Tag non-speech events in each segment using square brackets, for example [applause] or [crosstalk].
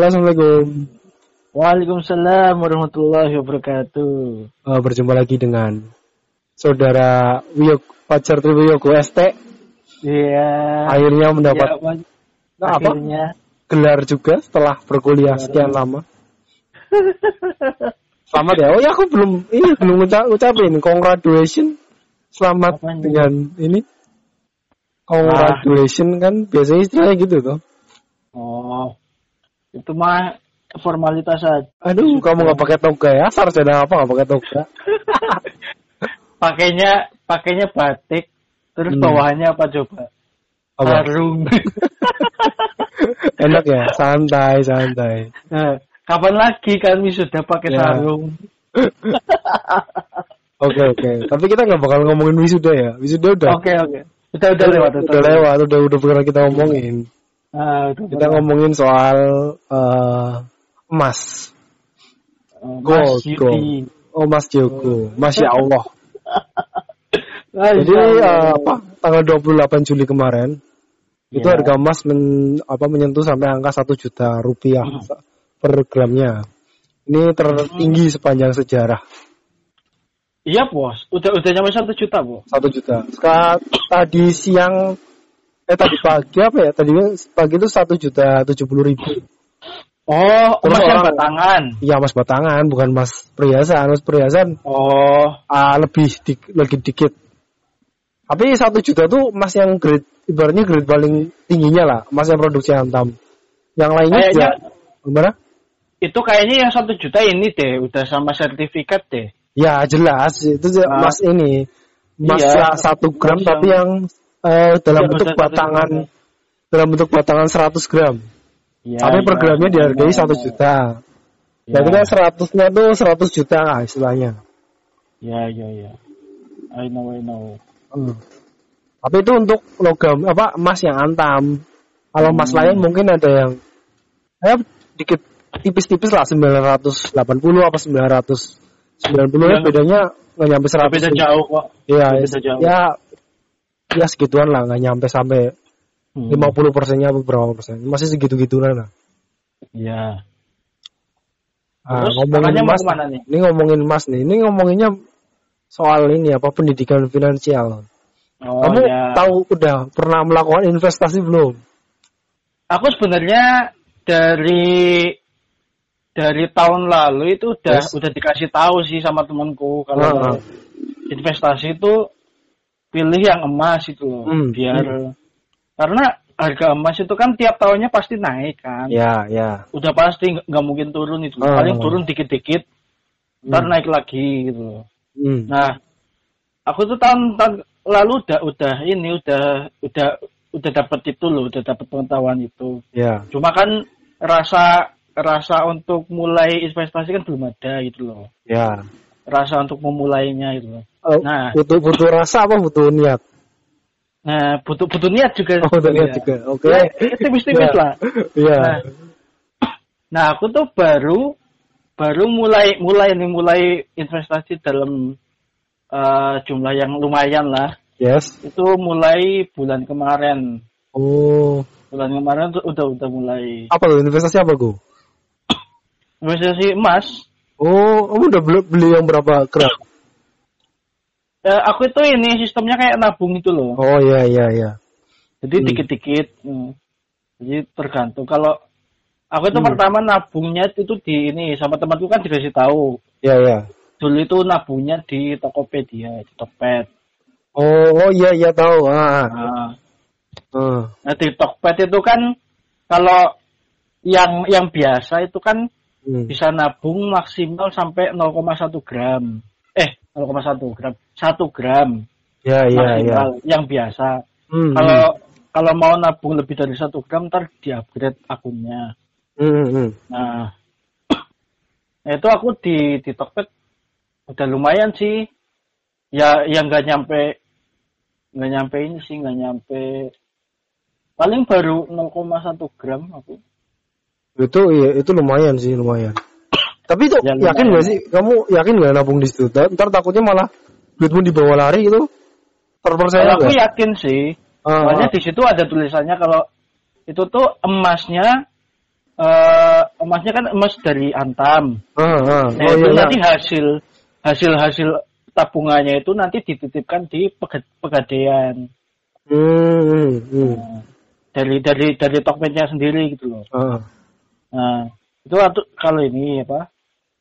Halo, Assalamualaikum. Waalaikumsalam warahmatullahi wabarakatuh. Uh, berjumpa lagi dengan saudara Wiyok Pacar Triwiyogo ST. Iya. Akhirnya mendapat Ya. Nah, apa? akhirnya. gelar juga setelah berkuliah sekian lama. [laughs] Selamat ya. Oh ya, aku belum ini belum ucap, ucapin congratulations. Selamat Apaan? dengan ini. Congratulations kan biasanya istilahnya gitu toh. Oh, itu mah formalitas aja. Aduh, kamu nggak pakai toga ya? Sarjana apa nggak pakai toga? [laughs] Pakainya pakainya batik, terus Hmm. bawahannya apa coba? Apa? Sarung. [laughs] Enak ya, santai, santai. Nah, kapan lagi kami sudah pakai Ya. sarung? [laughs] Oke oke. Tapi kita nggak bakal ngomongin wisuda ya. Wisuda udah. Oke oke. Udah udah lewat. Udah lewat. Udah udah pernah kita ngomongin. Udah Kita ngomongin soal eh, emas. Oh, Gold, Mas Yudi. Oh Mas Joko, Masya Allah. Ah, [laughs] Jadi eh, Allah. apa? Tanggal 28 Juli kemarin itu Ya. harga emas men, apa menyentuh sampai angka 1 juta rupiah Hmm. per gramnya. Ini tertinggi sepanjang sejarah. Iya bos, udah udah nyampe satu juta bos. satu juta. Sekarang tadi siang eh tadi pagi apa ya? Tadi pagi itu satu juta tujuh puluh ribu. Oh, Terus emas orang- batangan. Iya mas batangan, bukan mas perhiasan. Mas perhiasan Oh, ah, lebih di, lebih dikit. Tapi satu juta tuh mas yang grade ibaratnya grade paling tingginya lah, mas yang produksi antam. Yang lainnya Kayaknya- juga gimana? itu kayaknya yang satu juta ini deh, udah sama sertifikat deh. Ya jelas itu juga Ah. mas ini mas Iya. ya satu gram Mas tapi yang- eh, dalam Iya, bentuk batangan dalam bentuk batangan 100 gram. Ya, Tapi per ya. gramnya dihargai satu juta. Ya, Berarti kan seratusnya tuh 100 juta lah istilahnya. ya, ya, ya. I know, I know. Hmm. Tapi itu untuk logam apa emas yang antam. Kalau emas Hmm. lain mungkin ada yang ya dikit tipis-tipis lah 980 apa 990 ya Yang- bedanya nggak nyampe 100. Beda jauh kok. Iya, beda jauh. ya ya segituan lah nggak nyampe sampai Hmm. 50 persennya apa berapa persen. Masih segitu-gituan lah. Ya. Ah, Terus ngomongin mau nih? Ini ngomongin emas nih. Ini ngomonginnya soal ini apa pendidikan finansial. Oh, Kamu ya. tahu udah pernah melakukan investasi belum? Aku sebenarnya dari dari tahun lalu itu udah Yes. udah dikasih tahu sih sama temanku kalau Ah, mau investasi itu pilih yang emas itu loh Hmm, biar karena harga emas itu kan tiap tahunnya pasti naik kan Ya, ya. udah pasti nggak- mungkin turun itu Ah. paling turun dikit-dikit ntar naik lagi gitu loh Hmm. nah aku tuh tahun, tahun lalu udah udah ini udah udah udah dapat itu loh udah dapat pengetahuan itu Ya. Cuma kan rasa rasa untuk mulai investasi kan belum ada gitu loh. Ya. Rasa untuk memulainya gitu loh. Oh, Nah. butuh butuh rasa apa butuh niat? Nah, butuh butuh niat juga. Oh, butuh niat sebenarnya. juga. Oke. Ya, tipis-tipis [laughs] Ya. lah. Iya. Nah, nah, aku tuh baru baru mulai mulai nih mulai investasi dalam eh, jumlah yang lumayan lah. Yes. Itu mulai bulan kemarin. Oh, Bulan kemarin tuh udah udah mulai apa tuh investasi apa gue? investasi emas. Oh, kamu udah beli, beli yang berapa gram? Eh, aku itu ini sistemnya kayak nabung itu loh. Oh, iya iya iya. Jadi Hmm. dikit-dikit. hmm. Jadi tergantung. Kalau aku itu Hmm. pertama nabungnya itu di ini sama temanku kan dikasih tahu. Iya iya. Dulu itu nabungnya di Tokopedia, di Tokped. Oh, oh iya iya tahu. Ah. Nah, ah. nah, di Tokped itu kan kalau yang yang biasa itu kan Hmm. bisa nabung maksimal sampai 0,1 gram. Eh, 0,1 gram. 1 gram Iya iya iya. maksimal yang biasa. Hmm, Kalau kalau mau nabung lebih dari 1 gram ntar di-upgrade akunnya. hmm, hmm, hmm. Nah, [clears throat] nah itu aku di di Tokped udah lumayan sih. Ya yang nggak nyampe nggak nyampe ini sih nggak nyampe paling baru 0,1 gram aku. Itu iya, itu lumayan sih, lumayan. [clears throat] Tapi itu Ya, yakin gak sih? Kamu yakin gak nabung di situ? Ntar takutnya malah duitmu dibawa lari gitu. Terpercaya Kalau aku yakin sih. Ah, Soalnya di situ ada tulisannya kalau itu tuh emasnya eh, emasnya kan emas dari Antam. Ah, ah. Nah, Oh itu iya, nanti iya. hasil hasil hasil tabungannya itu nanti dititipkan di pega- pegadaian Hmm, hmm, hmm. Nah, dari dari dari Tokpednya sendiri gitu loh. Ah. Nah, itu kalau ini apa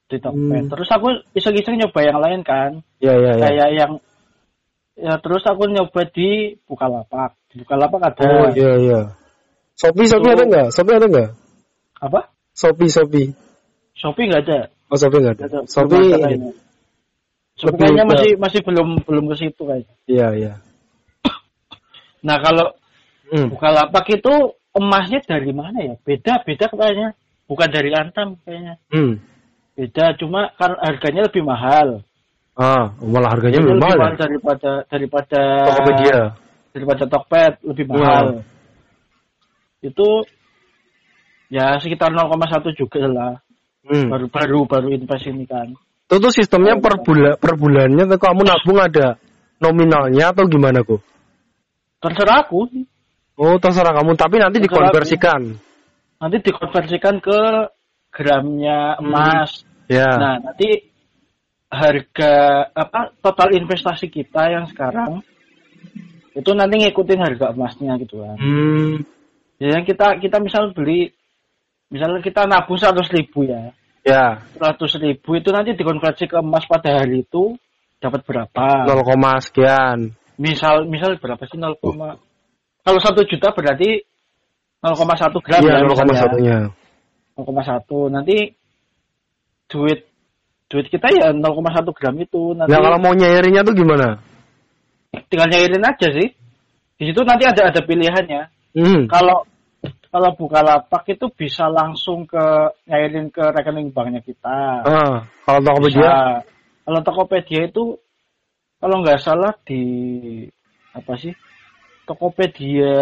di Tokped. Hmm. Terus aku iseng-iseng nyoba yang lain kan, Ya, ya, ya. kayak yang ya terus aku nyoba di Bukalapak. Di Bukalapak ada Oh iya, iya. Shopee, Shopee ada nggak? Shopee ada nggak? apa? Shopee, Shopee. Shopee nggak ada. Oh, Shopee nggak ada. Ada. Shopee. Shopee kayaknya ke- masih masih belum belum ke situ kayaknya. iya, iya. [coughs] Nah kalau Hmm. Bukalapak itu emasnya dari mana ya? Beda beda kayaknya. Bukan dari Antam kayaknya. Hmm. Beda cuma kan harganya lebih mahal. Ah, malah harganya Itu lebih mahal. ya? daripada daripada Tokopedia. daripada Tokped lebih Hmm. mahal. Itu ya sekitar 0,1 juga lah. Hmm. Baru baru baru invest ini kan. Itu tuh sistemnya per bulan per bulannya tuh kamu nabung ada nominalnya atau gimana kok? Terserah aku. Oh, terserah kamu, tapi nanti Terserah dikonversikan. Nanti dikonversikan ke gramnya emas. Ya. Nah, nanti harga apa total investasi kita yang sekarang itu nanti ngikutin harga emasnya gitu kan. Hmm. Jadi yang kita kita misal beli misalnya kita nabung 100 ribu ya. Ya, 100 ribu itu nanti dikonversi ke emas pada hari itu dapat berapa? 0, sekian. Misal misal berapa sih 0, kalau 1 juta berarti 0,1 gram Iya, ya misalnya. 0,1-nya. 0,1 nanti duit duit kita ya 0,1 gram itu nanti Nah, kalau mau nyairinnya tuh gimana? tinggal nyairin aja sih di situ nanti ada ada pilihannya Hmm. kalau kalau buka lapak itu bisa langsung ke nyairin ke rekening banknya kita Ah, kalau Tokopedia? Bisa. kalau Tokopedia itu kalau nggak salah di apa sih Tokopedia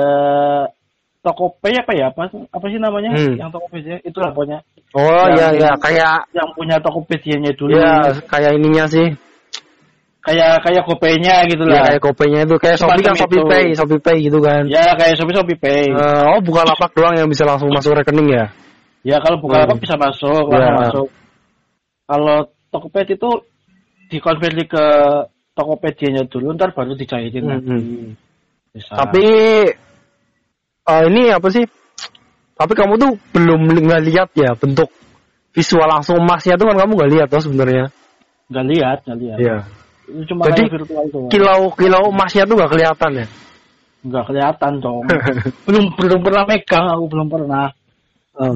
Tokopay apa ya apa apa sih namanya Hmm. yang Tokopedia itu lah pokoknya Oh, iya, iya, kayak yang punya Tokopedia-nya dulu ya kayak ininya sih. kayak kayak GoPay-nya gitu Ya, lah. kayak kopenya itu kayak Shopee kan Shopee. Pay, Shopee Pay gitu kan. Ya kayak Shopee Shopee Pay. Eh, oh, bukan lapak doang yang bisa langsung masuk rekening ya? ya kalau buka Hmm. lapak bisa masuk, Ya. masuk. Kalau Tokopedia itu dikonversi ke Tokopedia-nya dulu, ntar baru dicairin Hmm, lagi. hmm. Bisa. Tapi eh, ini apa sih? Tapi kamu tuh belum nggak lihat ya bentuk visual langsung emasnya tuh kan kamu nggak lihat tuh sebenarnya. nggak lihat, nggak lihat. Iya. Itu cuma Jadi, kayak virtual doang. Kilau kilau emasnya tuh nggak kelihatan ya. Nggak kelihatan dong. [laughs] belum belum pernah megang, aku belum pernah. Oh.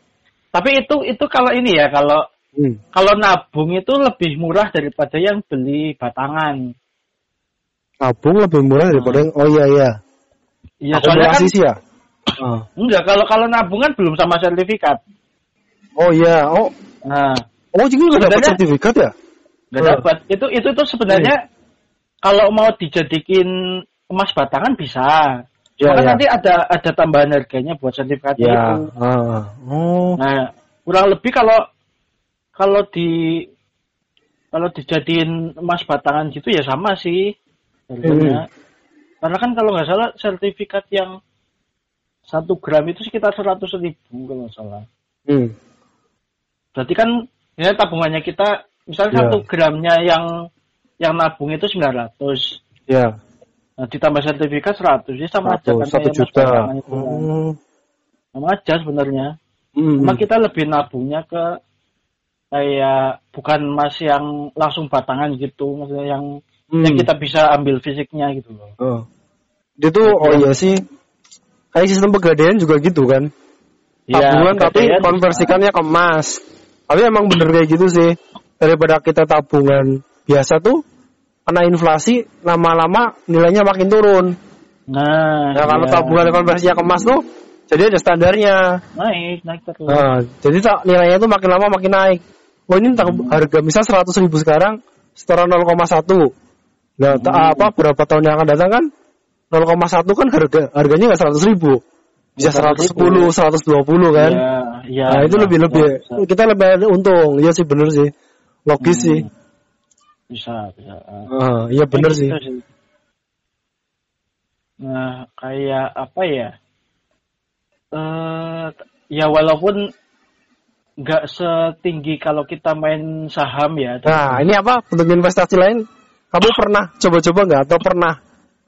[laughs] Tapi itu itu kalau ini ya, kalau Hmm. kalau nabung itu lebih murah daripada yang beli batangan. Tabung lebih murah daripada yang oh iya iya. Iya, soalnya kan sih ya. Oh. enggak kalau kalau nabung kan belum sama sertifikat. Oh iya. Oh Nah, oh jadi nggak dapat sertifikat ya? nggak Hmm. dapat. Itu itu tuh sebenarnya kalau mau dijadikin emas batangan bisa. Ya, Cuma kan ya. nanti ada ada tambahan harganya buat sertifikatnya Ya. itu. Ah. Oh. Nah, kurang lebih kalau kalau di kalau dijadiin emas batangan gitu ya sama sih harganya. Hmm. Karena kan kalau nggak salah sertifikat yang satu gram itu sekitar seratus ribu kalau nggak salah. Hmm. Berarti kan ya tabungannya kita misalnya Ya. satu gramnya yang yang nabung itu 900. Ya. Nah, ditambah sertifikat 100 ya sama aja kan satu juta. itu kan. Hmm. Sama aja sebenarnya. Hmm. Cuma kita lebih nabungnya ke kayak bukan emas yang langsung batangan gitu, maksudnya yang Hmm. yang kita bisa ambil fisiknya gitu loh. Oh. Dia tuh oh iya sih. Kayak sistem pegadaian juga gitu kan. Tabungan tapi konversikannya ke emas. Tapi emang bener kayak gitu sih. Daripada kita tabungan biasa tuh kena inflasi lama-lama nilainya makin turun. Nah, Nah, kalau iya. tabungan konversinya ke emas tuh jadi ada standarnya. naik, naik terus. Nah, jadi tak- nilainya tuh makin lama makin naik. Oh ini harga misal 100 ribu sekarang setara 0,1. Nah, Hmm. apa berapa tahun yang akan datang kan 0,1 kan harga harganya nggak 100 ribu. Bisa 110, 120 kan. Iya, iya. nah, itu iya, lebih lebih bisa. kita lebih untung. Iya sih bener sih. Logis Hmm. sih. Bisa, bisa. Ah, iya bener Kayak sih. gitu Nah, kayak apa ya? Eh ya walaupun nggak setinggi kalau kita main saham ya. Nah, ini apa bentuk investasi lain? Kamu pernah coba-coba nggak atau pernah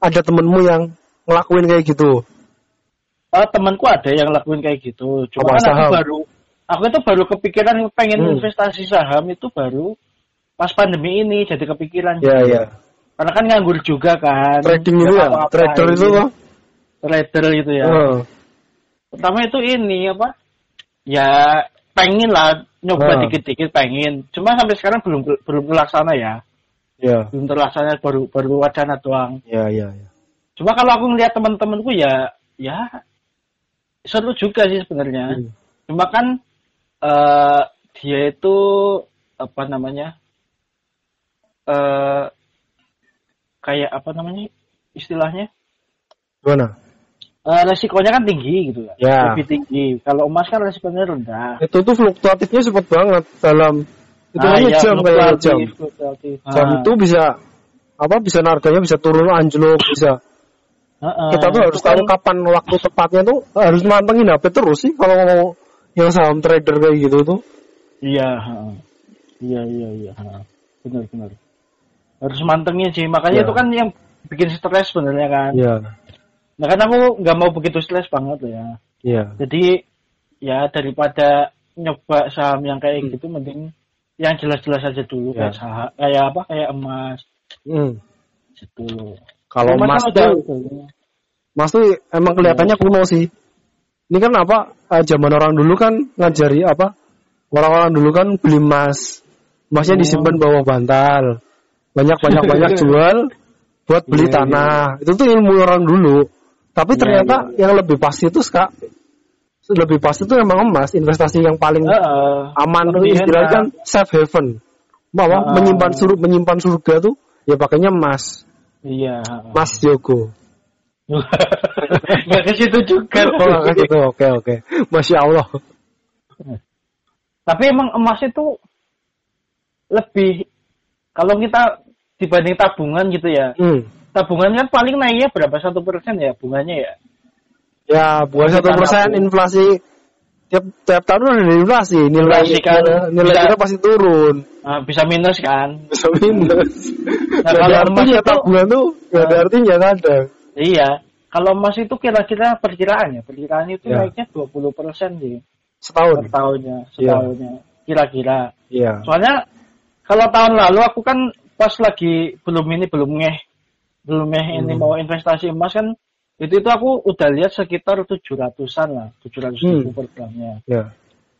ada temenmu yang ngelakuin kayak gitu? Oh, temanku ada yang lakuin kayak gitu. Cuma Apa, kan aku baru aku itu baru kepikiran pengen Hmm. investasi saham itu baru pas pandemi ini jadi kepikiran. Ya, ya. Karena kan nganggur juga kan. Trading itu ya, apa-apa trader itu kok. Trader gitu ya. Heeh. Pertama itu ini apa? Ya pengen lah nyoba Ah. dikit-dikit pengen. Cuma sampai sekarang belum belum terlaksana ya. Ya, Belum terlaksana baru baru wacana doang. ya, ya, ya. Cuma kalau aku ngeliat teman-temanku ya ya seru juga sih sebenarnya. Hmm. Cuma kan eh dia itu apa namanya? eh kayak apa namanya istilahnya? Gimana? Eh, resikonya kan tinggi gitu kan. Ya. Lebih tinggi. Kalau emas kan resikonya rendah. Itu tuh fluktuatifnya cepet banget dalam itu Ah, hanya iya, jam kayak jam. fluktuatif. Jam Ah. itu bisa apa bisa harganya bisa turun anjlok bisa Heeh, kita tuh harus itu kan- tahu kapan waktu tepatnya tuh harus mantengin HP terus sih kalau mau yang saham trader kayak gitu tuh Iya, iya, iya, iya, benar, benar. Harus mantengin sih, makanya Iya. itu kan yang bikin stres sebenarnya kan. ya Nah kan aku nggak mau begitu stres banget ya. ya Jadi ya daripada nyoba saham yang kayak Hmm. gitu, mending yang jelas-jelas aja dulu Ya. kayak saham, kayak apa, kayak emas hmm. gitu. kalau Emas emas kan udah- tuh emas tuh emang kelihatannya kuno sih ini kan apa eh, zaman orang dulu kan ngajari apa orang-orang dulu kan beli emas emasnya Oh. disimpan bawah bantal banyak banyak banyak jual buat beli Iya, iya. tanah itu tuh ilmu orang dulu tapi Iya, ternyata yang lebih pasti itu kak lebih pasti itu emang emas investasi yang paling Heeh. aman tuh istilahnya kan safe haven bahwa Ah. menyimpan surga menyimpan surga tuh ya pakainya emas Iya. emas Jogo [laughs] Nggak ke situ juga. [laughs] oh nggak gitu oke oke masya Allah Tapi emang emas itu lebih kalau kita dibanding tabungan gitu ya. hmm. Tabungan kan paling naiknya berapa satu persen ya bunganya ya. Ya Kita satu persen inflasi. Tiap tiap tahun ada inflasi. Nilai Inflasi kan nilai kita pasti turun. Nah, bisa minus kan? bisa minus. Nah, kalau emas itu- tabungan tuh nggak ada artinya kadang Iya. Kalau emas itu kira-kira perkiraan ya, perkiraan itu Ya. naiknya 20 persen sih. Setahun. Per tahunnya, setahunnya. Kira-kira. iya. Soalnya kalau tahun lalu aku kan pas lagi belum ini belum ngeh. Belum ngeh ini Hmm. mau investasi emas kan itu itu aku udah lihat sekitar 700-an lah 700 ribu Hmm. per gramnya. ya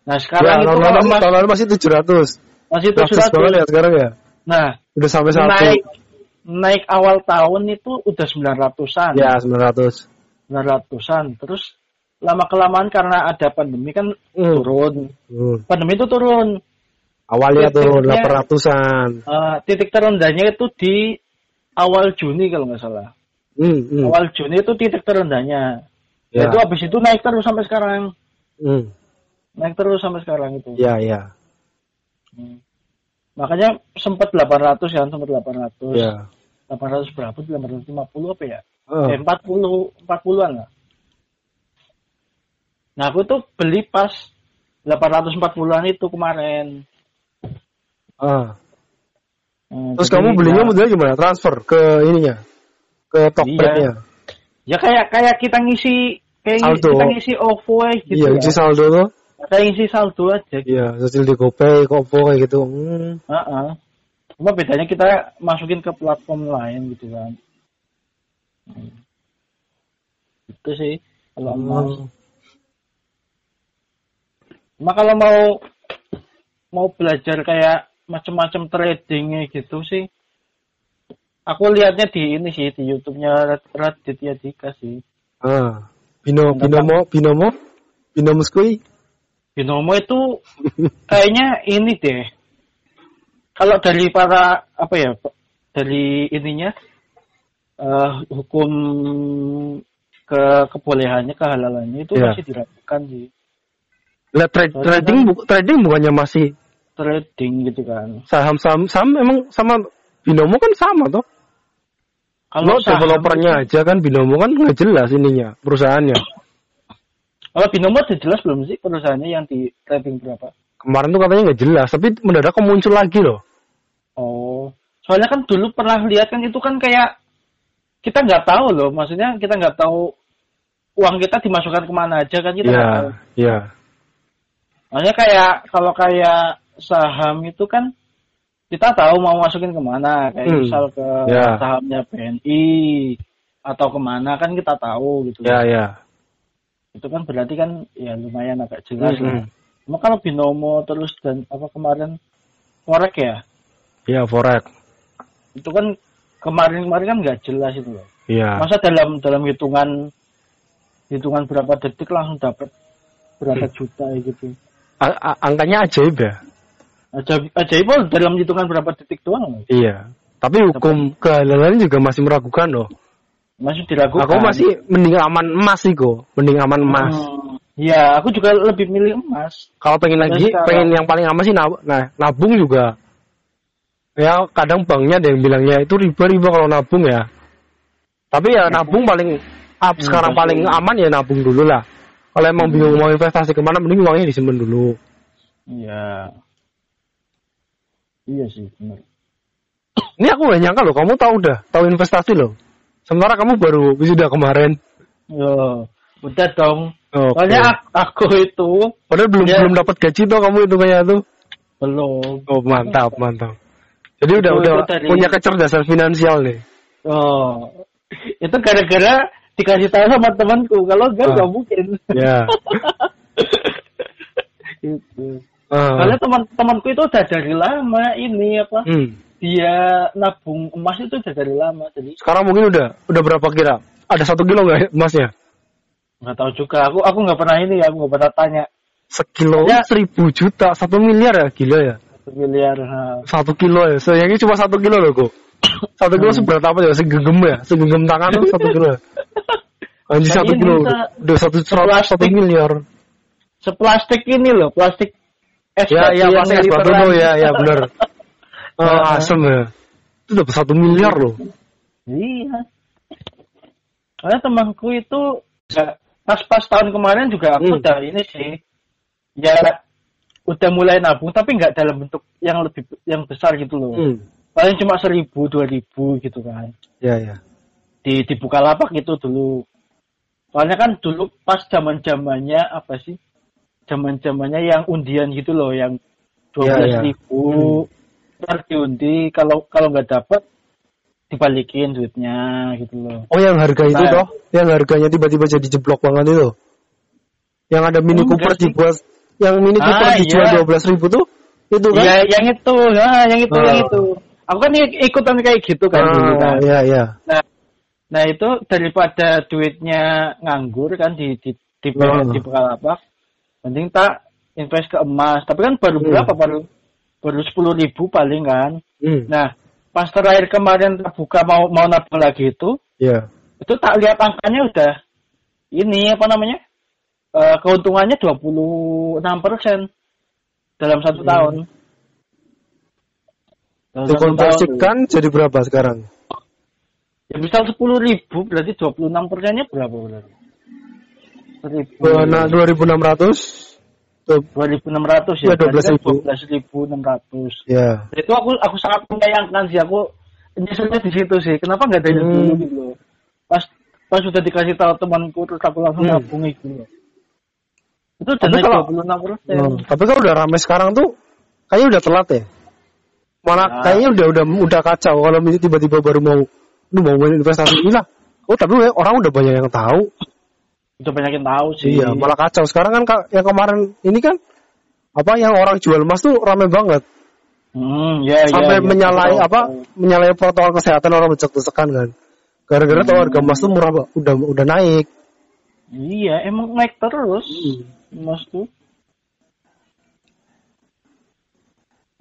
Nah ya sekarang itu tahun kalau lalu emas tahun lalu masih tujuh ratus masih drastis banget 700. ya sekarang ya Nah udah sampai satu naik naik awal tahun itu udah 900-an. ya sembilan ratus 900-an. Terus lama kelamaan karena ada pandemi kan Hmm. turun. Hmm. Pandemi itu turun. awalnya turun Titiknya- delapan ratusan Eh, titik terendahnya itu di awal Juni kalau nggak salah. Hmm, hmm. Awal Juni itu titik terendahnya. Ya. Itu habis itu naik terus sampai sekarang. Hmm. Naik terus sampai sekarang itu. ya ya Hmm. Makanya sempat 800 kan, sempat 800. ya 800 berapa? 850 apa ya? Oh. Eh, 40 40-an lah. Nah, aku tuh beli pas 840-an itu kemarin. Ah. Hmm, Terus jadi kamu belinya ya- modelnya gimana? Transfer ke ininya? Ke Tokped-nya? Ya kayak kayak kita ngisi kayak Saldo. kita ngisi OVO gitu. iya, ya. isi saldo tuh. Kayak ngisi saldo aja. Iya, hasil di GoPay, Kopo kayak gitu. Hmm. Heeh. Cuma bedanya kita masukin ke platform lain gitu kan. Hmm. Itu sih kalau. Hmm. Cuma kalau mau mau belajar kayak macam-macam tradingnya gitu sih. Aku lihatnya di ini sih di YouTube-nya Rad- Raditya Dika sih. Ah. Bino, binomo, binomo, binomo skui. Binomo itu [laughs] kayaknya ini deh. Kalau dari para apa ya dari ininya eh, hukum ke kebolehannya kehalalannya itu Iya. masih diragukan sih Lah tra- Soalnya trading kan- bu- trading bukannya masih trading gitu kan. saham saham saham emang sama binomo kan sama toh? Kalau saham developernya aja kan binomo kan nggak jelas ininya perusahaannya. Kalau binomo udah jelas belum sih perusahaannya yang di rating berapa? Kemarin tuh katanya nggak jelas, tapi mendadak muncul lagi loh. Oh, soalnya kan dulu pernah lihat kan itu kan kayak kita nggak tahu loh, maksudnya kita nggak tahu uang kita dimasukkan ke mana aja kan kita nggak Iya, tahu. iya. Maksudnya kayak kalau kayak saham itu kan kita tahu mau masukin ke mana, kayak Hmm. misal ke Ya. sahamnya BNI atau ke mana kan kita tahu gitu. Iya, iya. Itu kan berarti kan ya lumayan agak jelas Hmm, lah. hmm. Cuma kalau binomo terus dan apa kemarin korek ya, Iya, forex. itu kan kemarin-kemarin kan nggak jelas itu loh. Iya. Masa dalam dalam hitungan hitungan berapa detik langsung dapat berapa Hmm. juta gitu. A- a- angkanya ajaib ya. Ajaib, ajaib dalam hitungan berapa detik doang. Iya. Tapi hukum kehalalan juga masih meragukan loh. Masih diragukan. Aku masih mending aman emas sih kok, mending aman emas. Hmm, Iya, aku juga lebih milih emas. Kalau pengen lagi, sekarang- pengen yang paling aman sih nab nah, nabung juga. Ya kadang banknya ada yang bilangnya itu riba-riba kalau nabung ya. Tapi ya nabung paling up Hmm, sekarang pasti. paling aman ya nabung dulu lah. Kalau emang bingung mau investasi ke mana, mending uangnya disimpan dulu. Iya. Iya sih, benar. [clears throat] Ini aku gak nyangka loh, kamu tahu udah, tahu investasi loh. Sementara kamu baru wisuda kemarin. Yo, udah dong. Oke. Soalnya ak- aku itu Padahal belum Ya. belum dapat gaji tuh kamu itu kayaknya tuh. belum. Oh mantap mantap. Jadi udah Itu- udah itu dari- punya kecerdasan finansial nih. Oh, [laughs] itu gara-gara dikasih tahu sama temanku. Kalau enggak Ah. nggak mungkin. Ya. [laughs] itu. Ah. Soalnya teman-temanku itu udah dari lama ini apa? Hmm. Dia nabung emas itu udah dari lama. Jadi Sekarang mungkin udah udah berapa kira? Ada satu kilo nggak emasnya? nggak tahu juga. Aku aku nggak pernah ini ya. Aku nggak pernah tanya. Sekilo Ya. seribu juta, satu miliar ya gila ya. Satu miliar. nah. Satu kilo ya. Sayangnya cuma satu kilo loh kok. [coughs] Satu kilo Hmm. seberat apa ya? Segenggam ya? Segenggam tangan tuh satu kilo. ya? [laughs] Anjir Nah, satu ini kilo udah satu seratus satu miliar. Seplastik ini loh, plastik es Ya ya pasti es batu tuh ya ya benar. [laughs] Ah. asem ya. Itu udah satu miliar loh. Iya. Karena temanku itu ya, pas-pas tahun kemarin juga aku Hmm. udah ini sih. Ya udah mulai nabung tapi nggak dalam bentuk yang lebih yang besar gitu loh. Hmm. Paling cuma seribu dua ribu gitu kan. Ya ya. Di di Bukalapak gitu dulu. Soalnya kan dulu pas zaman zamannya apa sih? Zaman zamannya yang undian gitu loh, yang dua Ya, belas ya. ribu. Ntar diundi kalau kalau nggak dapet dibalikin duitnya gitu loh. Oh yang harga itu Nah. toh, yang harganya tiba-tiba jadi jeblok banget itu. Yang ada Mini Cooper sih. dibuat, yang Mini Ah, Cooper dijual iya. dua belas ribu tuh, itu kan? Iya, yang itu, nah, yang itu, Ah. yang itu. Aku kan ik- ikutan kayak gitu kan dulu kan. Ah, iya iya. Nah, nah itu daripada duitnya nganggur kan di di di, Ah. di Bukalapak, mending tak invest ke emas. Tapi kan baru Hmm. berapa? Baru baru sepuluh ribu paling kan. Hmm, Nah, pas terakhir kemarin buka mau mau nabung lagi itu, iya. itu tak lihat angkanya udah ini apa namanya? Eh, keuntungannya 26% dalam satu Hmm. tahun. Dalam satu tahun Dikonversikan jadi berapa sekarang? Ya misal 10 ribu berarti 26 persennya berapa berarti? 1000. Eh, Nah, dua ribu enam ratus. 2600 Ya, ya. berarti kan 12.000. 12.600. Ya. Itu aku aku sangat menyayangkan sih aku nyeselnya di situ sih. Kenapa nggak dari Hmm. dulu gitu loh. Pas pas sudah dikasih tahu temanku terus aku langsung Hmm. nabung loh. Itu udah Tapi kalau- 26 persen. Hmm, Tapi kalau udah ramai sekarang tuh, kayaknya udah telat ya. Malah Nah. kayaknya udah udah udah kacau kalau tiba-tiba baru mau, lu mau investasi ini lah. Oh tapi orang udah banyak yang tahu. Udah banyak yang tahu sih. Iya, malah kacau. Sekarang kan yang kemarin ini kan apa yang orang jual emas tuh rame banget. Hmm, ya, Sampai ya, ya. menyalahi Tahu, apa? Menyalahi protokol kesehatan orang becek-becekan kan. Gara-gara tuh Hmm. harga emas tuh murah udah udah naik. Iya, emang naik terus. Mas tuh.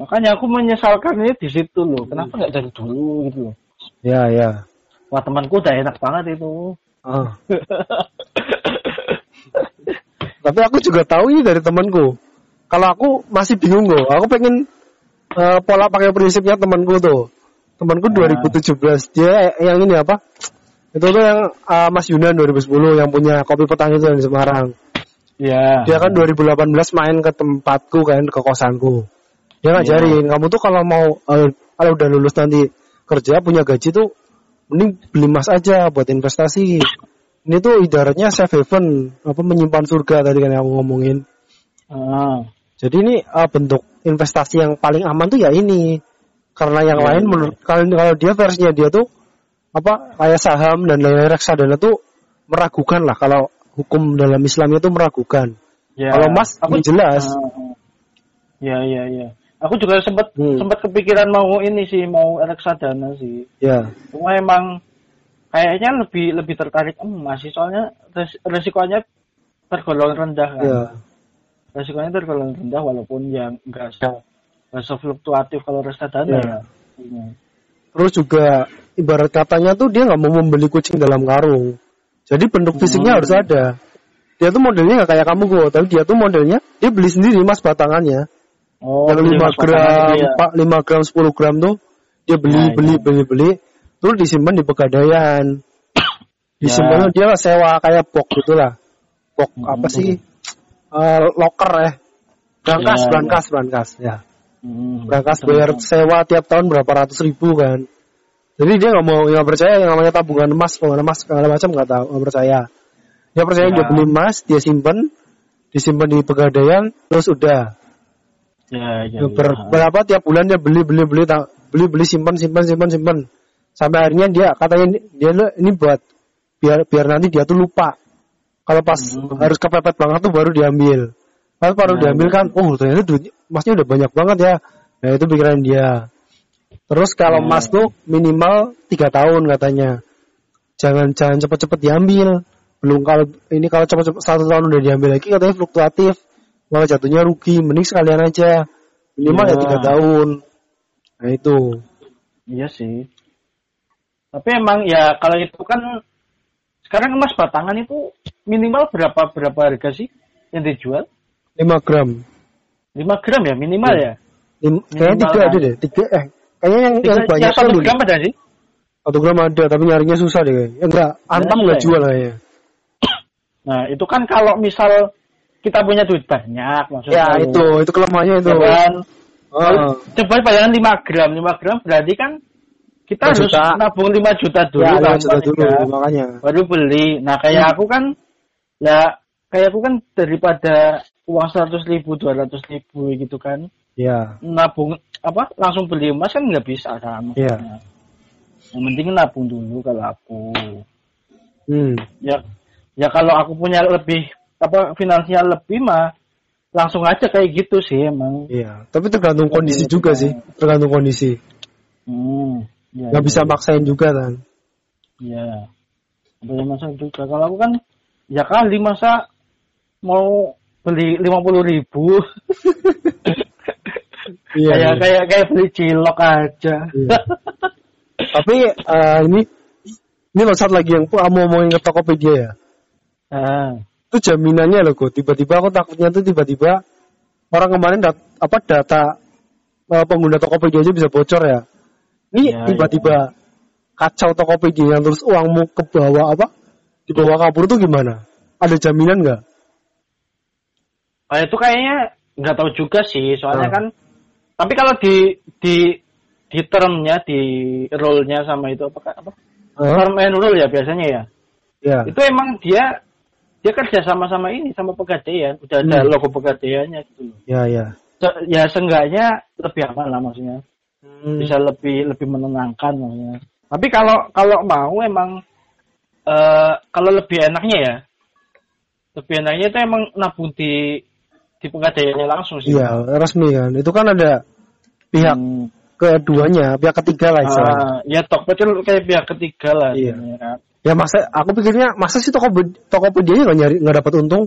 Makanya aku menyesalkan ini di situ loh. Kenapa nggak dari dulu gitu. Ya, ya. Wah temanku udah enak banget itu. Ah. [laughs] Tapi aku juga tahu ini dari temanku. Kalau aku masih bingung loh. Aku pengen eh, pola pakai prinsipnya temanku tuh. Temanku Ah. 2017 dia yang ini apa? Itu tuh yang eh, Mas Yunan 2010 yang punya kopi petang itu di Semarang. Ya. Dia kan 2018 main ke tempatku kan, ke kosanku. Dia Iya. ngajarin, kamu tuh kalau mau eh, kalau udah lulus nanti kerja punya gaji tuh mending beli emas aja buat investasi. Ini tuh ibaratnya safe haven, apa menyimpan surga tadi kan yang aku ngomongin. Ah. Jadi ini eh, bentuk investasi yang paling aman tuh ya ini. Karena yang Iya, lain iya. menurut kalau kalau dia versinya dia tuh apa kayak saham dan lain-lain reksadana tuh meragukan lah kalau hukum dalam Islam itu meragukan. Ya. Kalau emas, aku jelas. Ah. Ya, ya, ya. Aku juga sempat Hmm. sempat kepikiran mau ini sih, mau reksadana sih. Ya, Cuma emang kayaknya lebih lebih tertarik emas sih, soalnya res- resikonya tergolong rendah kan. ya. Resikonya tergolong rendah walaupun yang enggak se nggak sefluktuatif kalau reksadana Ya. ya. Iya. Terus juga ibarat katanya tuh dia nggak mau membeli kucing dalam karung. Jadi bentuk fisiknya Hmm. harus ada. Dia tuh modelnya nggak kayak kamu gue, tapi dia tuh modelnya dia beli sendiri mas batangannya. Oh, yang beli 5 emas batangan gram, ya. Pak, 5 gram, 10 gram tuh dia beli, Ya, beli, ya. beli, beli, terus disimpan di pegadaian. [coughs] Disimpan Ya. dia sewa kayak box gitulah. Box Hmm. apa sih? Eh, locker ya. Berangkas, Ya, ya. berangkas, berangkas ya. Hmm, Berangkas betul, bayar sewa tiap tahun berapa ratus ribu kan. Jadi dia nggak mau nggak percaya yang namanya tabungan emas, tabungan emas segala macam nggak tahu nggak percaya. Dia percaya Ya. dia beli emas, dia simpen, disimpan di pegadaian, terus udah Ya, ya, Ber- ya. berapa tiap bulan dia beli beli beli beli beli simpan simpan simpan simpan sampai akhirnya dia katanya dia ini buat biar biar nanti dia tuh lupa kalau pas Hmm. harus kepepet banget tuh baru diambil kalau baru Nah, diambil iya. kan oh ternyata duit emasnya udah banyak banget ya nah itu pikiran dia terus kalau Nah. emas tuh minimal tiga tahun katanya jangan jangan cepet-cepet diambil belum kalau ini kalau cepet-cepet satu tahun udah diambil lagi katanya fluktuatif malah jatuhnya rugi mending sekalian aja minimal ya Iya. tiga tahun nah itu Iya sih. Tapi emang ya kalau itu kan sekarang emas batangan itu minimal berapa berapa harga sih yang dijual? 5 gram 5 gram ya minimal Iya. ya. Lim- kayaknya tiga kan? ada deh tiga eh kayaknya yang Tiga, yang banyak yang satu kan gram ada sih? satu gram ada tapi nyarinya susah deh kayaknya enggak antam susah nggak ya? jual kayaknya Nah itu kan kalau misal kita punya duit banyak maksudnya. ya itu itu kelemahannya itu Ya kan? Oh. Coba bayangkan 5 gram, 5 gram berarti kan kita Lima harus juta. nabung 5 juta dulu ya, kan, lima juta dulu makanya baru beli. Nah kayak Hmm. aku kan, ya kayak aku kan daripada uang 100 ribu, 200 ribu gitu kan, ya nabung apa langsung beli emas kan nggak bisa kan. Iya. Yang penting nabung dulu kalau aku. hmm. Ya, ya kalau aku punya lebih apa finansial lebih mah langsung aja kayak gitu sih emang. Iya, tapi tergantung kondisi Lebih juga lebih sih, tergantung kondisi. Hmm. Ya, Nggak ya, bisa ya. maksain juga kan. Iya. Beli masa juga. Kalau aku kan ya kali masa mau beli lima puluh ribu [laughs] Iya. kayak iya. kayak kayak beli cilok aja. Iya. Tapi eh, ini ini loh saat lagi yang kamu ngomongin ke Tokopedia ya. Ah, Itu jaminannya loh kok. Tiba-tiba aku takutnya tuh tiba-tiba orang kemarin dat apa data eh, pengguna Tokopedia aja bisa bocor ya. Ini Iya, tiba-tiba kacau Tokopedia yang terus uangmu ke bawah apa? Di bawah kabur tuh gimana? Ada jaminan nggak? ah, itu kayaknya nggak tahu juga sih. Soalnya Ah. kan. Tapi kalau di di di termnya di rule-nya sama itu apa apa? Hah? Term and rule ya biasanya ya. Ya. Itu emang dia dia kerja sama sama ini sama pegadaian. Udah ada Hmm. logo pegadaiannya gitu. Ya, ya. Ya seenggaknya lebih aman lah maksudnya. Hmm. bisa lebih lebih menenangkan maksudnya. Tapi kalau kalau mau emang eh kalau lebih enaknya ya, lebih enaknya itu emang nabung di di pegadaiannya langsung sih. Iya, resmi kan. Itu kan ada pihak Hmm. keduanya, pihak ketiga lah istilahnya. Ah, ya Tokped itu kayak pihak ketiga lah. Iya. sebenarnya kan. Ya masa aku pikirnya masa sih toko Tokopedia nggak nyari nggak dapat untung?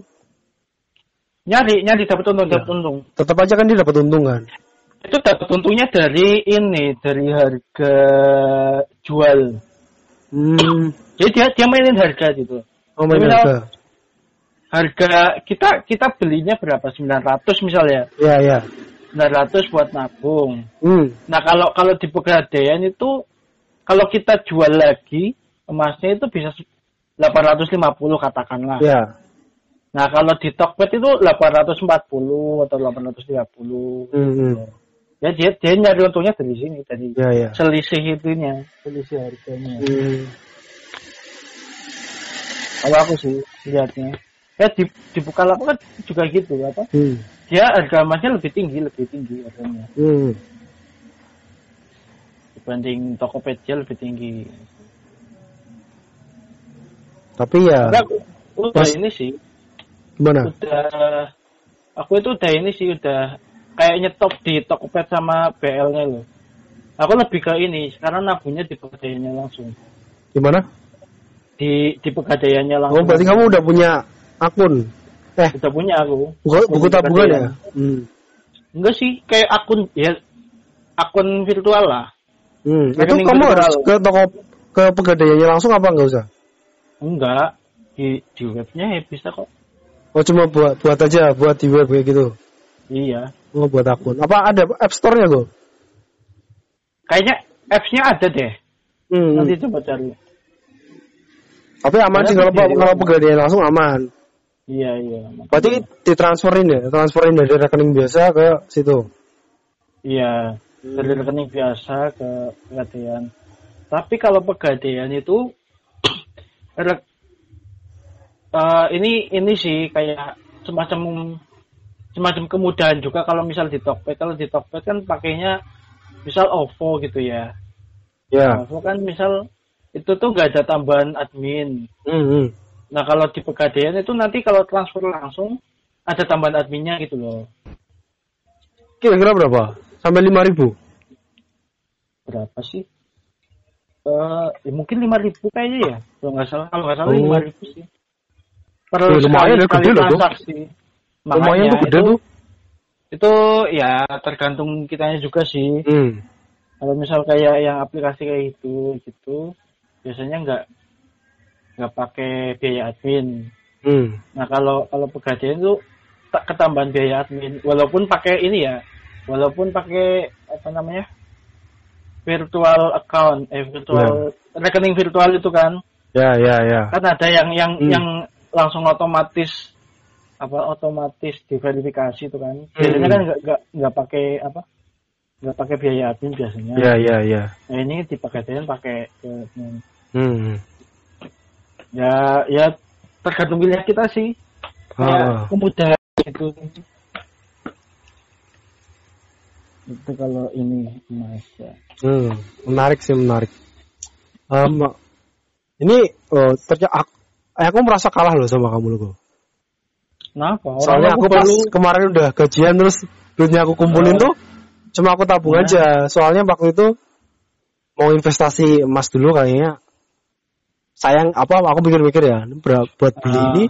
Nyari nyari dapat untung Iya. dapat untung. Tetap aja kan dia dapat untung kan. Itu dapat untungnya dari ini dari harga jual. Hmm. Jadi dia dia mainin harga gitu. Oh main harga. Harga kita kita belinya berapa? 900 misalnya. Ya ya. 900 buat nabung. Hmm. Nah kalau kalau di pegadaian itu kalau kita jual lagi emasnya itu bisa 850 katakanlah. Ya. Nah kalau di Tokped itu 840 atau 830. Hmm. Ya dia dia nyari untungnya dari sini dari Ya ya. selisih itunya, selisih harganya. Hmm. Kalau aku sih lihatnya. Ya di di Bukalapak kan juga gitu apa? Hmm. Dia harga emasnya lebih tinggi, lebih tinggi harganya Hmm. dibanding Tokopedia lebih tinggi. Tapi ya aku udah Mas- ini sih, gimana? udah aku itu udah ini sih udah kayak nyetop di Tokopet sama BL-nya loh. Aku lebih ke ini, sekarang nabungnya di pegadaiannya langsung. Gimana? Di di pegadaiannya Oh, langsung. berarti kamu udah punya akun. Eh, udah punya aku. buku, buku tabungan ya? Hmm. Enggak sih, kayak akun ya akun virtual lah. Hmm. Itu kamu virtual. harus ke toko ke pegadaiannya langsung apa enggak usah? Enggak, di di webnya ya bisa kok. Oh, cuma buat buat aja, buat di web kayak gitu. Iya. Oh, buat akun. Apa ada App Store-nya, Go? Kayaknya apps-nya ada deh. Hmm. Nanti coba cari. Tapi aman Ada sih kalau kalau pegadaian langsung aman. Iya, iya. Berarti ditransferin ya, transferin dari rekening biasa ke situ. Iya, dari rekening biasa ke pegadaian. Tapi kalau pegadaian itu eh, ini ini sih kayak semacam semacam kemudahan juga kalau misal di Tokped. Kalau di Tokped kan pakainya misal OVO gitu ya. Ya. OVO kan misal itu tuh gak ada tambahan admin. Hmm, hmm. Nah kalau di pegadaian itu nanti kalau transfer langsung ada tambahan adminnya gitu loh. Kira-kira berapa? Sampai 5000 berapa sih? Eh, ya mungkin lima ribu kayaknya ya, kalau nggak salah. Kalau nggak salah Oh. lima ribu sih. Per Ya, lumayan ya, sekali gede loh tuh. transaksi. Lumayan tuh gede itu, tuh. Itu ya tergantung kitanya juga sih. Hmm. Kalau misal kayak yang aplikasi kayak itu gitu, biasanya nggak nggak pakai biaya admin. Hmm. Nah kalau kalau pegadaian itu tak ketambahan biaya admin, walaupun pakai ini ya, walaupun pakai apa namanya virtual account, eh virtual rekening virtual itu kan, Ya, ya, ya. kan ada yang yang Hmm. yang langsung otomatis apa otomatis diverifikasi itu kan, biasanya Hmm. kan nggak nggak nggak pakai apa nggak pakai biaya admin biasanya. Ya, ya, ya. Nah ini pegadaian pakai eh, admin. Hmm. ya ya tergantung pilihan kita sih. Ah. kayak kemudahan itu itu kalau ini mas ya Hmm, menarik sih menarik. Um, ini oh, ternyata aku, aku merasa kalah loh sama kamu loh. kenapa Orang Soalnya aku pas baru- kemarin udah gajian terus duitnya aku kumpulin Oh. tuh cuma aku tabung Nah. aja. Soalnya waktu itu mau investasi emas dulu kayaknya. Sayang apa aku mikir-mikir ya buat beli Ah. ini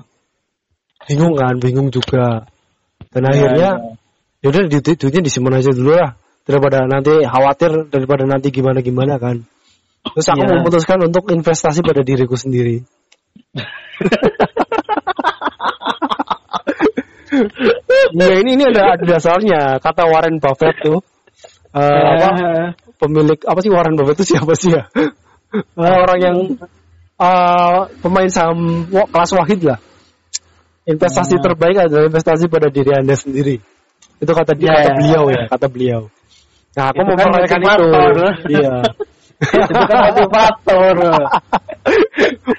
bingung kan, bingung juga. Dan Ya, akhirnya ya. Yaudah duit duitnya disimpan aja dulu lah. Daripada nanti khawatir daripada nanti gimana gimana kan. Terus aku Iya. memutuskan untuk investasi pada diriku sendiri. [laughs] Nah ini ini ada, ada dasarnya. Kata Warren Buffett tuh eh, apa Eh, pemilik apa sih Warren Buffett itu siapa sih ya? Eh, orang yang eh, pemain saham kelas wahid lah. Investasi Ah. terbaik adalah investasi pada diri anda sendiri itu kata dia Ya, kata ya. beliau ya kata beliau nah aku Itu mau kan itu iya itu kan motivator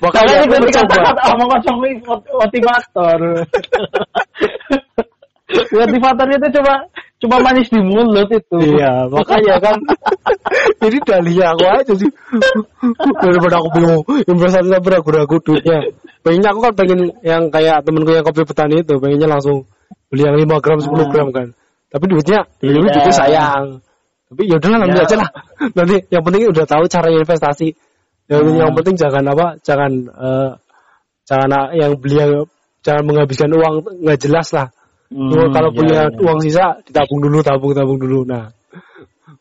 makanya itu dikatakan omong kosong motivator. motivator itu cuma cuma manis di mulut itu. Iya, makanya kan. Ini dahlia aku aja sih. Daripada aku bingung investasi tapi ragu-ragu duitnya. Pengennya aku kan pengen yang kayak temenku yang kopi petani itu, pengennya langsung beli yang 5 gram, 10 gram kan. Tapi duitnya, Iya. dulu duitnya sayang. Tapi yaudahlah nanti Iya. aja lah. [laughs] Nanti yang penting udah tahu cara investasi. Yang, Hmm. yang penting jangan apa, jangan eh, jangan ah, yang beli yang jangan menghabiskan uang nggak jelas lah. Hmm, kalau iya, punya iya. uang sisa ditabung dulu, tabung, tabung dulu. Nah,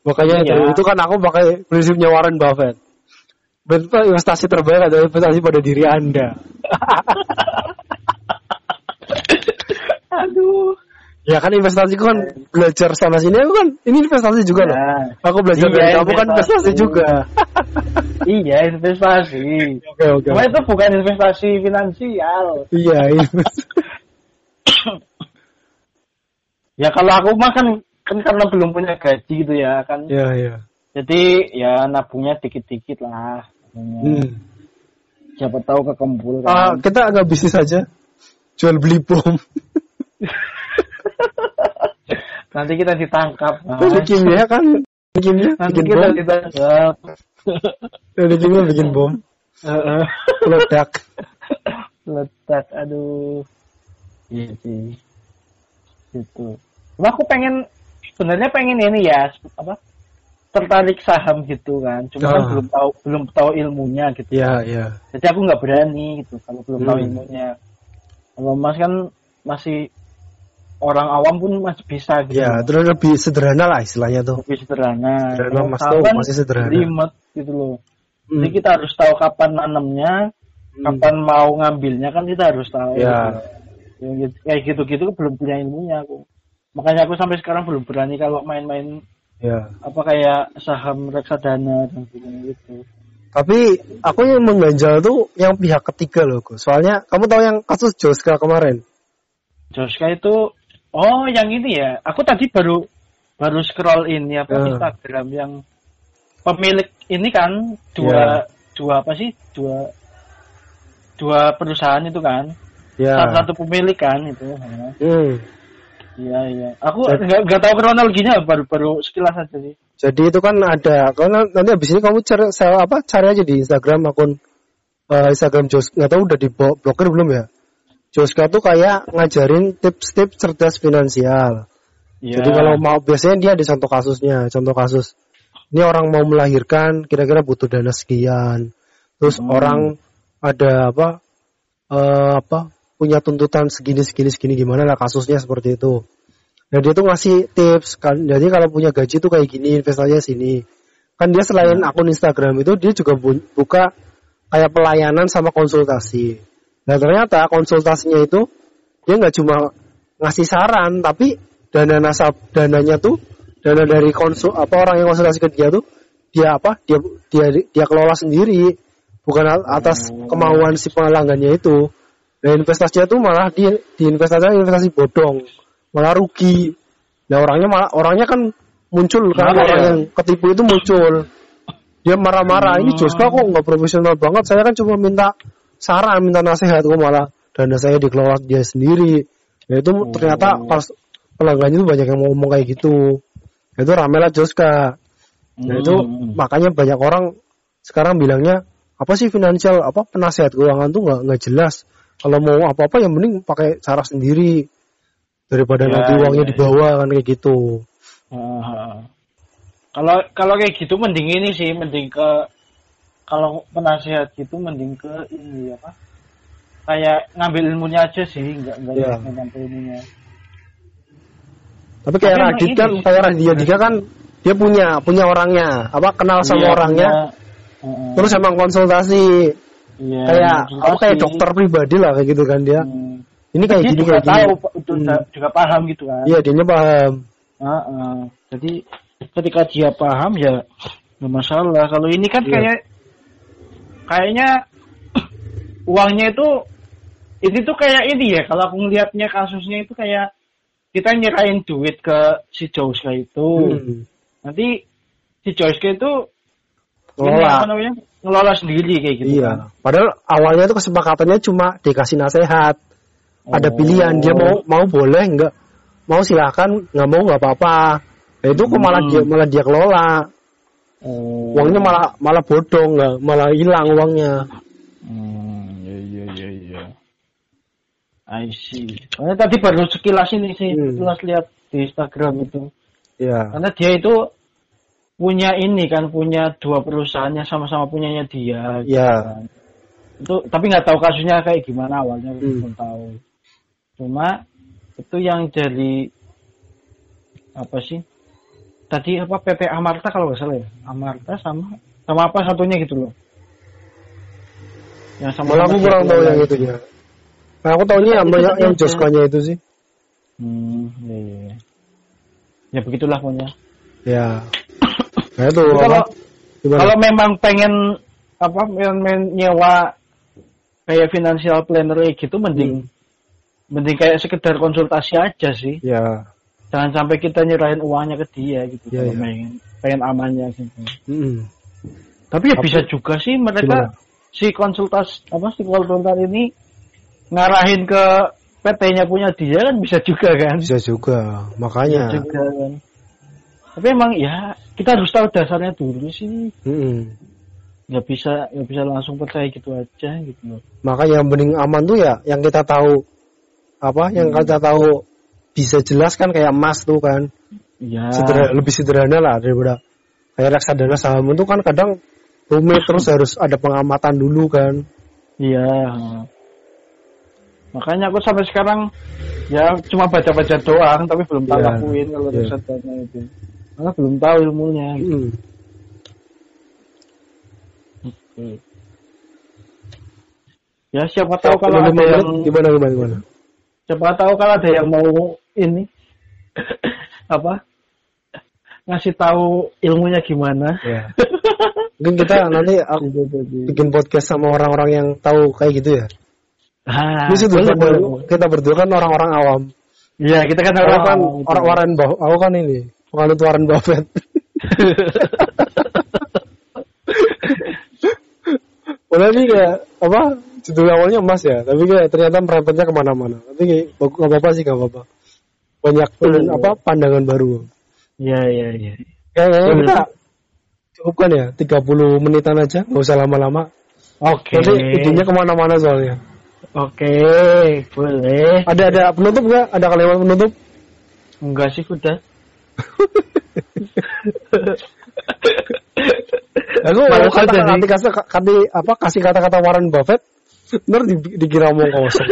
makanya dari itu kan aku pakai prinsipnya Warren Buffett. Betul investasi terbaik adalah investasi pada diri anda. [laughs] Aduh. Ya kan investasi kan belajar sana sini aku kan ini investasi juga loh. Nah, Aku belajar Iya, dari kamu kan investasi investasi. juga. iya investasi. Oke oke. Cuma itu bukan investasi finansial. Iya. invest- [coughs] Ya kalau aku mah kan kan karena belum punya gaji gitu ya kan. Iya, iya. Jadi ya nabungnya dikit-dikit lah. Hmm. Siapa tahu kekumpul Ah, kan. kita agak bisnis aja. Jual beli bom. Nanti kita ditangkap. Mas. Kimia kan kimia Nanti bikin kita bom. ditangkap. Teknik kimia bikin bom. Heeh. Meledak. Letak, aduh. Iya sih. Gitu. Cuma aku pengen sebenarnya pengen ini ya apa tertarik saham gitu kan cuma kan Ah. belum tahu belum tahu ilmunya gitu Iya, iya. jadi aku nggak berani gitu kalau belum tahu Hmm. ilmunya kalau mas kan masih orang awam pun masih bisa gitu Ya, terus lebih sederhana lah istilahnya tuh. lebih sederhana Sederhana, Mas, kan masih sederhana. ribet gitu loh Hmm. jadi kita harus tahu kapan nanamnya Hmm. kapan mau ngambilnya kan kita harus tahu Ya. gitu. Yang gitu- kayak gitu-gitu belum punya ilmunya aku makanya aku sampai sekarang belum berani kalau main-main Ya. apa kayak saham reksadana dan gitu Tapi aku yang mengganjal tuh yang pihak ketiga loh, Gus. Soalnya kamu tahu yang kasus Joska kemarin? Joska itu oh yang ini ya aku tadi baru baru scroll ini apa Ya. Instagram yang pemilik ini kan dua dua apa sih dua dua perusahaan itu kan Ya. salah satu pemilik kan itu Hmm. iya iya aku nggak nggak tahu kronologinya baru baru sekilas aja sih Jadi itu kan ada, karena nanti habis ini kamu cari apa cari aja di Instagram akun eh, Instagram Jos, nggak tahu udah di blokir belum ya? Joska tuh kayak ngajarin tips-tips cerdas finansial. Iya. Jadi kalau mau biasanya dia ada contoh kasusnya, contoh kasus. Ini orang mau melahirkan, kira-kira butuh dana sekian. Terus Hmm. orang ada apa? eh, apa? Punya tuntutan segini segini segini gimana lah kasusnya seperti itu. Nah dia tuh ngasih tips kan. Jadi kalau punya gaji tuh kayak gini, investasinya sini. Kan dia selain akun Instagram itu dia juga bu- buka kayak pelayanan sama konsultasi. Nah ternyata konsultasinya itu dia nggak cuma ngasih saran, tapi dana nasab dananya tuh dana dari konsul apa orang yang konsultasi ke dia tuh dia apa dia dia dia kelola sendiri bukan atas Oh. kemauan si pelanggannya itu. Nah investasinya tuh malah di di investasi investasi bodong, malah rugi. Nah orangnya malah orangnya kan muncul kan Marah orang ya? yang ketipu itu muncul. Dia marah-marah, ini. Joska kok nggak profesional banget. Saya kan cuma minta saran, minta nasihat, kok malah dana saya dikelola dia sendiri. Ya itu Oh. ternyata pas pelanggannya itu banyak yang mau ngomong kayak gitu. Itu rame lah Joska. Nah itu Hmm. makanya banyak orang sekarang bilangnya apa sih finansial apa penasihat keuangan tuh nggak nggak jelas. Kalau mau apa-apa yang mending pakai cara sendiri daripada Ya, nanti uangnya ya, dibawa kan kayak gitu. Kalau kalau kayak gitu mending ini sih, mending ke kalau penasihat gitu mending ke ini apa? Kayak ngambil ilmunya aja sih, nggak nggak nggak ngambil ilmunya. Tapi kayak Tapi Radit kan, kayak Raditya Dika kan dia punya punya orangnya, apa kenal sama Iya, orangnya, punya, Heeh. terus emang konsultasi Iya, kayak konsultasi. apa kayak dokter pribadi lah kayak gitu kan dia. Hmm. Ini kayak gini juga kayak gini. tahu, juga, Hmm. juga paham gitu kan. Iya, dia paham. Heeh. Jadi ketika dia paham ya nggak masalah. Kalau ini kan Iya. kayak kayaknya [coughs] uangnya itu ini tuh kayak ini ya. Kalau aku ngelihatnya kasusnya itu kayak kita nyerahin duit ke si Joska itu. Hmm. Nanti si Joska itu Ngelola. namanya ngelola sendiri kayak gitu. kan. Iya. Padahal awalnya itu kesepakatannya cuma dikasih nasihat. Ada Oh. pilihan dia mau mau boleh nggak mau silahkan nggak mau nggak apa-apa. Nah, itu kok malah Hmm. dia malah dia kelola. Oh. Uangnya malah malah bodong nggak malah hilang uangnya. Hmm, iya iya iya iya. I see. Soalnya tadi baru sekilas ini sih, Hmm. sekilas lihat di Instagram itu. Iya. Karena dia itu punya ini kan, punya dua perusahaannya sama-sama punyanya dia. gitu Iya. kan. Itu tapi nggak tahu kasusnya kayak gimana awalnya Hmm. belum tahu. Cuma itu yang dari apa sih? Tadi apa PT Amarta kalau nggak salah ya? Amarta sama sama apa satunya gitu loh. Yang sama Malah aku kurang tahu yang itu ya. Nah, aku tahunya yang, Itu yang, Joskanya itu sih. Hmm, iya, iya. iya. Ya begitulah pokoknya. Ya. [coughs] Nah itu kalau kalau memang pengen apa pengen men- nyewa kayak financial planner gitu mending Hmm. mending kayak sekedar konsultasi aja sih. ya. Jangan sampai kita nyerahin uangnya ke dia gitu kalau iya. pengen pengen amannya gitu Mm-mm. tapi ya Apa- bisa juga sih Gimana? mereka si konsultas apa si konsultan ini ngarahin ke PT-nya punya dia kan bisa juga kan Bisa juga, makanya. Bisa juga kan tapi emang ya kita harus tahu dasarnya dulu sih Mm-mm. nggak bisa nggak bisa langsung percaya gitu aja gitu Makanya yang mending aman tuh ya yang kita tahu apa yang kita tahu bisa jelas kan kayak emas tuh kan. Ya Sederhana- lebih sederhana lah daripada kayak reksadana saham. Itu kan kadang rumit terus harus ada pengamatan dulu kan. Iya. Makanya aku sampai sekarang ya cuma baca-baca doang tapi belum tahu Iya, lakuin kalau iya. reksadana itu. Karena belum tahu ilmunya Mm. Hmm. ya siapa tahu kalau ada yang gimana gimana gimana? Siapa tahu kalau ada yang mau ini [coughs] apa ngasih tahu ilmunya gimana ya [laughs] mungkin kita nanti aku Gitu, gitu. bikin podcast sama orang-orang yang tahu kayak gitu ya Ah, Ini sih boleh, kita, boleh. kita berdua kan orang-orang awam Iya, kita kan orang kan awam, orang Warren Buffett aku kan ini penganut Warren Buffett [laughs] Padahal ini kayak apa judul awalnya emas ya, tapi kayak ternyata merempetnya ke mana-mana. Tapi kayak nggak apa-apa sih nggak apa-apa. Banyak Hmm. apa pandangan baru. Iya, iya, iya. Kayaknya Hmm. kita cukupkan ya 30 menitan aja, nggak usah lama-lama. Oke. Nanti idenya ke mana-mana soalnya. Oke, boleh. Ada ada penutup nggak? Ada kalimat penutup? Enggak sih, udah. Aku Males kata, apa kasih kata-kata Warren Buffett, ntar di, dikira omong kosong.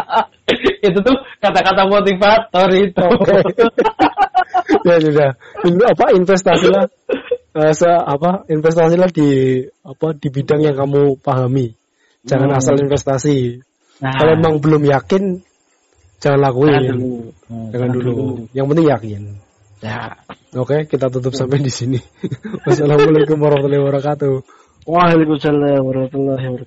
[laughs] itu tuh kata-kata motivator itu. Oke. [laughs] ya sudah. In- apa investasilah eh, se apa investasilah di apa di bidang yang kamu pahami. Jangan Hmm. asal investasi. Nah, Kalau emang belum yakin jangan lakuin. jangan dulu. Nah, Jangan dulu. Yang penting yakin. Ya. Oke, kita tutup sampai di sini. [laughs] Wassalamualaikum warahmatullahi wabarakatuh. Waalaikumsalam warahmatullahi wabarakatuh.